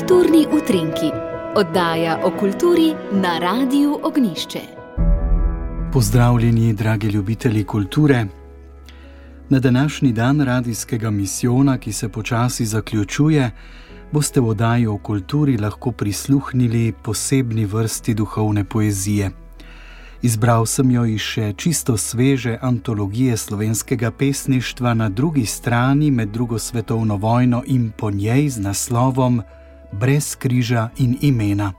Kulturni utrinki, oddaja o kulturi na Radiu Ognišče. Pozdravljeni, dragi ljubitelji kulture. Na današnji dan radijskega misijona, ki se počasi zaključuje, boste v oddaji o kulturi lahko prisluhnili posebni vrsti duhovne poezije. Izbral sem jo iz še čisto sveže antologije slovenskega pesništva na drugi strani med drugo svetovno vojno in po njej z naslovom Brez križa in imena.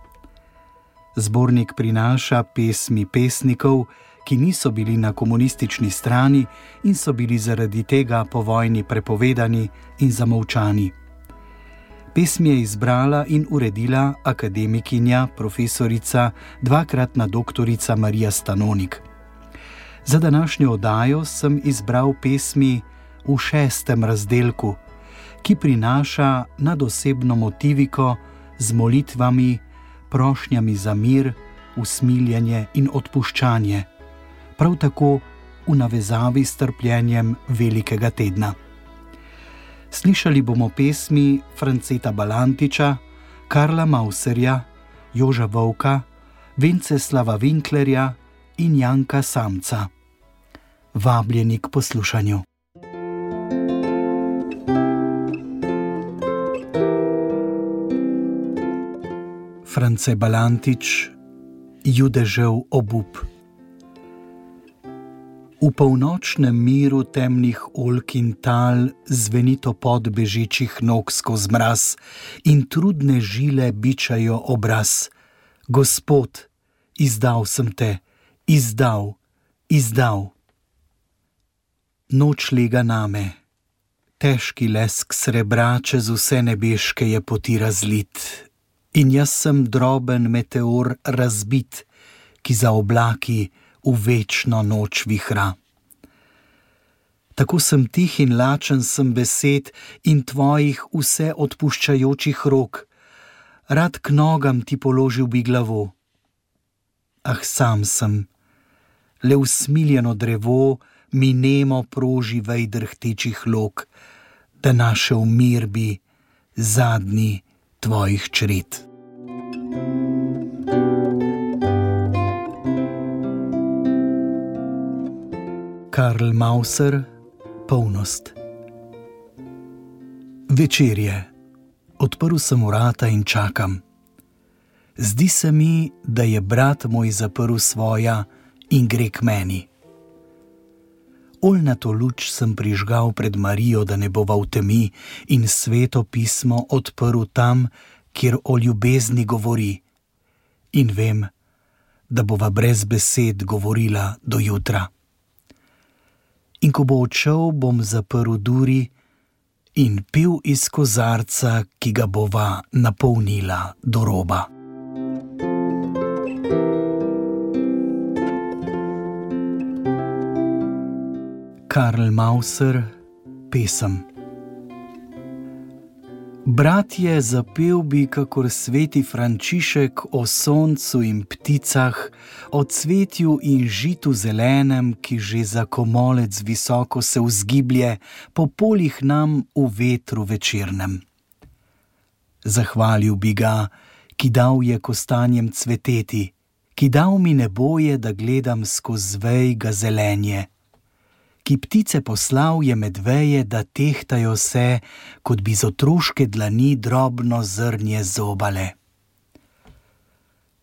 Zbornik prinaša pesmi pesnikov, ki niso bili na komunistični strani in so bili zaradi tega po vojni prepovedani in zamovčani. Pesmi je izbrala in uredila akademikinja, profesorica, dvakratna doktorica Marija Stanonik. Za današnjo oddajo sem izbral pesmi v šestem razdelku, ki prinaša nadosebno motiviko z molitvami, prošnjami za mir, usmiljenje in odpuščanje, prav tako v navezavi s trpljenjem velikega tedna. Slišali bomo pesmi Franceta Balantiča, Karla Mauserja, Joža Vovka, Vinceslava Winklerja in Janka Samca. Vabljeni k poslušanju. France Balantič, Judežev obup. V polnočnem miru temnih olk in tal zveni to pod bežičih nog skozi mraz in trudne žile bičajo obraz. Gospod, izdal sem te, izdal, izdal. Noč lega name, težki lesk srebra čez vse nebeške je poti razlit, in jaz sem droben meteor razbit, ki za oblaki v večno noč vihra. Tako sem tih in lačen sem besed in tvojih vse odpuščajočih rok, rad k nogam ti položil bi glavo. Ah, sam sem, le usmiljeno drevo mi nemo proži vejdr htečih lok, da našel mir bi zadnji tvojih čred. Karl Mauser, polnost. Večer je, odprl sem vrata in čakam. Zdi se mi, da je brat moj zaprl svoja in gre k meni. Olnato luč sem prižgal pred Marijo, da ne bova v temi, in sveto pismo odprl tam, kjer o ljubezni govori. In vem, da bova brez besed govorila do jutra in ko bo odšel, bom zaprl duri in pil iz kozarca, ki ga bova napolnila do roba. Karl Mauser, pesem. Bratje, zapel bi, kakor sveti Frančišek o soncu in pticah, o cvetju in žitu zelenem, ki že za komolec visoko se vzgiblje po poljih nam v vetru večernem. Zahvalil bi ga, ki dal je kostanjem cveteti, ki dal mi neboje, da gledam skozi vejga zelenje ki ptice poslal je medveje, da tehtajo se, kot bi z otroške dlani drobno zrnje zobale.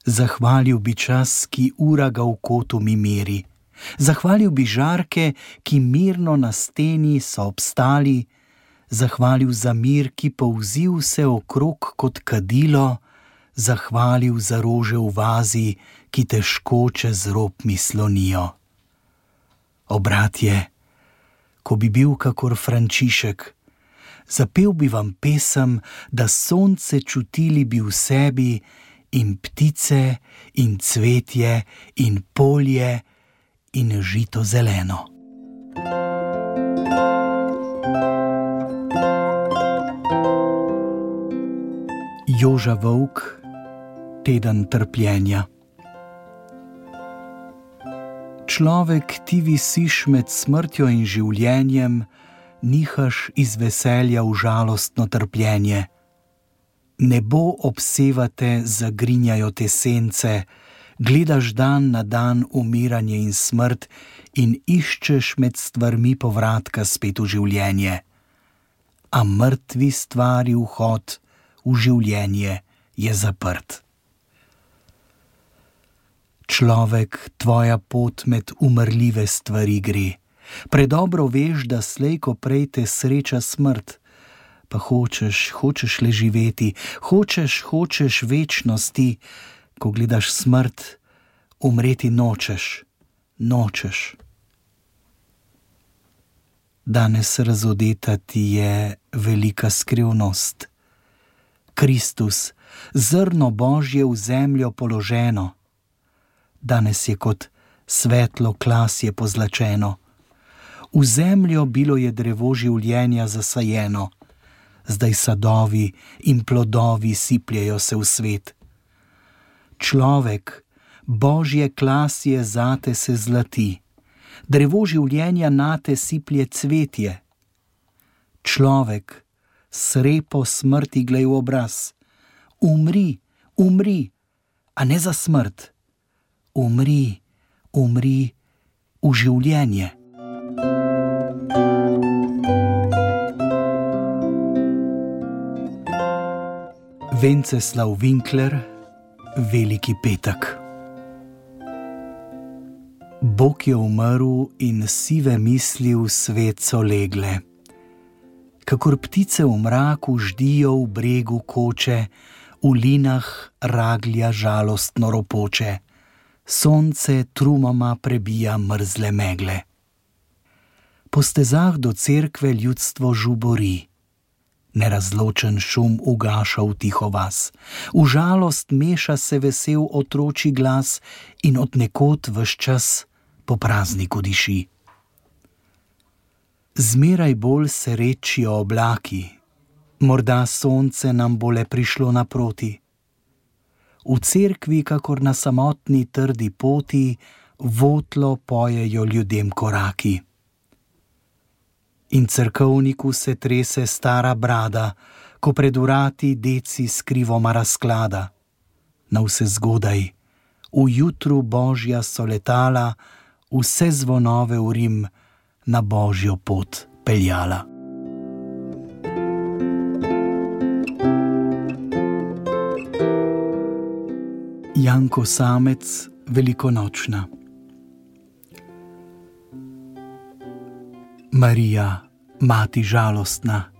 Zahvalil bi čas, ki ura ga v kotu mi meri, zahvalil bi žarke, ki mirno na steni so obstali, zahvalil za mir, ki povzi vse okrog kot kadilo, zahvalil za rože v vazi, ki težko čez rob mi slonijo. Obratje, ko bi bil kakor Frančišek. Zapel bi vam pesem, da sonce čutili bi v sebi, in ptice, in cvetje, in polje, in žito zeleno. Joža Vovk, teden trpljenja človek ti visiš med smrtjo in življenjem, nihaš iz veselja v žalostno trpljenje. Nebo obsevate, zagrinjajo te sence, gledaš dan na dan umiranje in smrt in iščeš med stvarmi povratka spet v življenje. A mrtvi stvari vhod v življenje je zaprt. Človek, tvoja pot med umrljive stvari gre. Predobro veš, da slejko prej te sreča smrt, pa hočeš, hočeš le živeti, hočeš, hočeš večnosti, ko gledaš smrt, umreti nočeš, nočeš. Danes razodeta ti je velika skrivnost. Kristus, zrno Božje v zemljo položeno, danes je kot svetlo klasje pozlačeno. V zemljo bilo je drevo življenja zasajeno zdaj sadovi in plodovi sipljajo se v svet. Človek, božje klasje zate se zlati, drevo življenja nate siplje cvetje. Človek, srepo smrti glej v obraz, umri, umri, a ne za smrt, umri, umri v življenje. Venceslav Winkler, Veliki petek. Bog je umrl in sive misli v svet so legle. Kakor ptice v mraku ždijo v bregu koče, v linah raglja žalostno ropoče, sonce trumoma prebija mrzle megle. Po stezah do cerkve ljudstvo žubori nerazločen šum ugaša v tiho vas, v žalost meša se vesel otroči glas in od nekod vse čas po prazniku diši. Zmeraj bolj se rečijo oblaki, morda sonce nam bo le prišlo naproti. V cerkvi, kakor na samotni trdi poti, votlo pojejo ljudem koraki in crkovniku se trese stara brada, ko pred urati deci skrivoma razklada. Na vse zgodaj, v jutru božja so letala, vse zvonove v Rim na božjo pot peljala. Janko Samec, velikonočna. Marija, mati žalostna,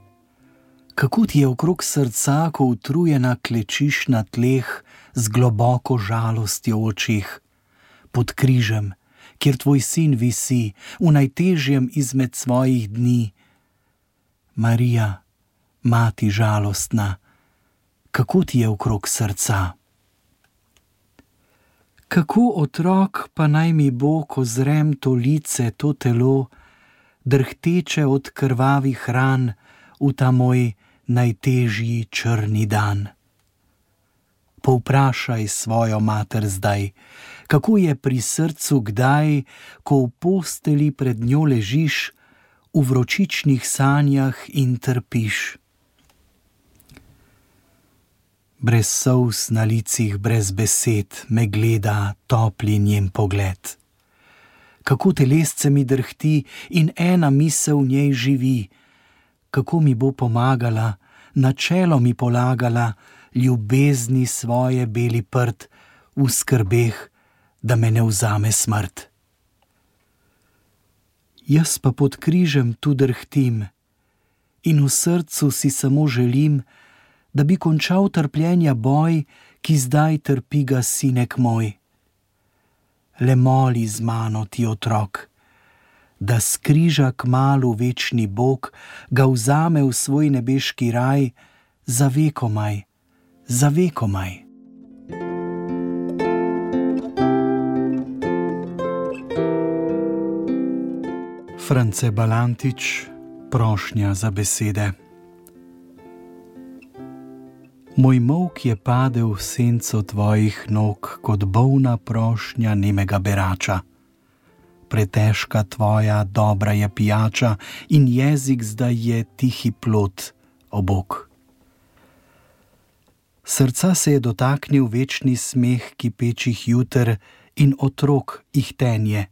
kako ti je okrog srca, ko utrujena klečiš na tleh z globoko žalostjo v očih, pod križem, kjer tvoj sin visi v najtežjem izmed svojih dni. Marija, mati žalostna, kako ti je okrog srca? Kako otrok pa naj mi bo, ko zrem to lice, to telo, drhteče od krvavih ran v ta moj najtežji črni dan. Povprašaj svojo mater zdaj, kako je pri srcu kdaj, ko v posteli pred njo ležiš v vročičnih sanjah in trpiš. Brez sous na licih, brez besed me gleda topli njen pogled kako telesce mi drhti in ena misel v njej živi, kako mi bo pomagala, na čelo mi polagala ljubezni svoje beli prst v skrbeh, da me ne vzame smrt. Jaz pa pod križem tu drhtim in v srcu si samo želim, da bi končal trpljenja boj, ki zdaj trpi ga sinek moj le moli z mano ti otrok, da skriža k malu večni Bog, ga vzame v svoj nebeški raj, za vekomaj, za vekomaj. France Balantič, prošnja za besede. Moj mok je padel v senco tvojih nog kot bolna prošnja nemega berača. Pretežka tvoja dobra je pijača in jezik zdaj je tihi plot obok. Srca se je dotaknil večni smeh kipečih jutr in otrok jih tenje,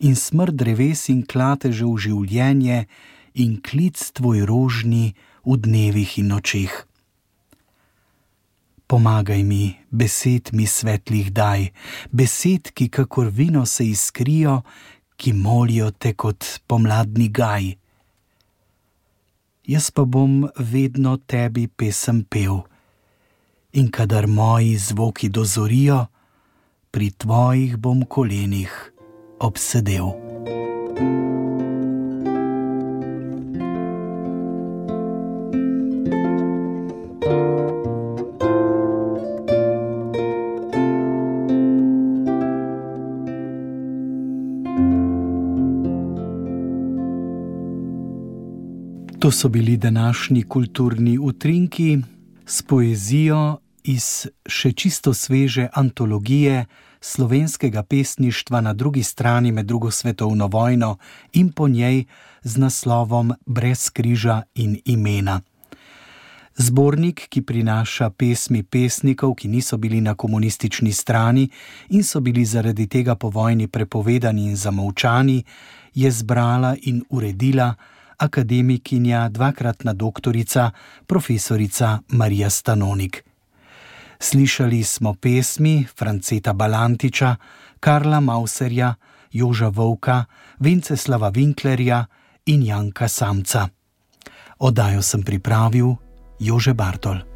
in smrt dreves in klateže v življenje, in klic tvoj rožni v dnevih in nočeh. Pomagaj mi, besed mi svetlih daj, besed, ki kakor vino se iskrijo, ki molijo te kot pomladni gaj. Jaz pa bom vedno tebi pesem pel in kadar moji zvoki dozorijo, pri tvojih bom kolenih obsedel. To so bili današnji kulturni utrinki s poezijo iz še čisto sveže antologije slovenskega pesništva na drugi strani med drugo svetovno vojno in po njej z naslovom Brez križa in imena. Zbornik, ki prinaša pesmi pesnikov, ki niso bili na komunistični strani in so bili zaradi tega po vojni prepovedani in zamovčani, je zbrala in uredila akademikinja, dvakratna doktorica, profesorica Marija Stanonik. Slišali smo pesmi Franceta Balantiča, Karla Mauserja, Joža Vovka, Vinceslava Winklerja in Janka Samca. Odajo sem pripravil Jože Bartol.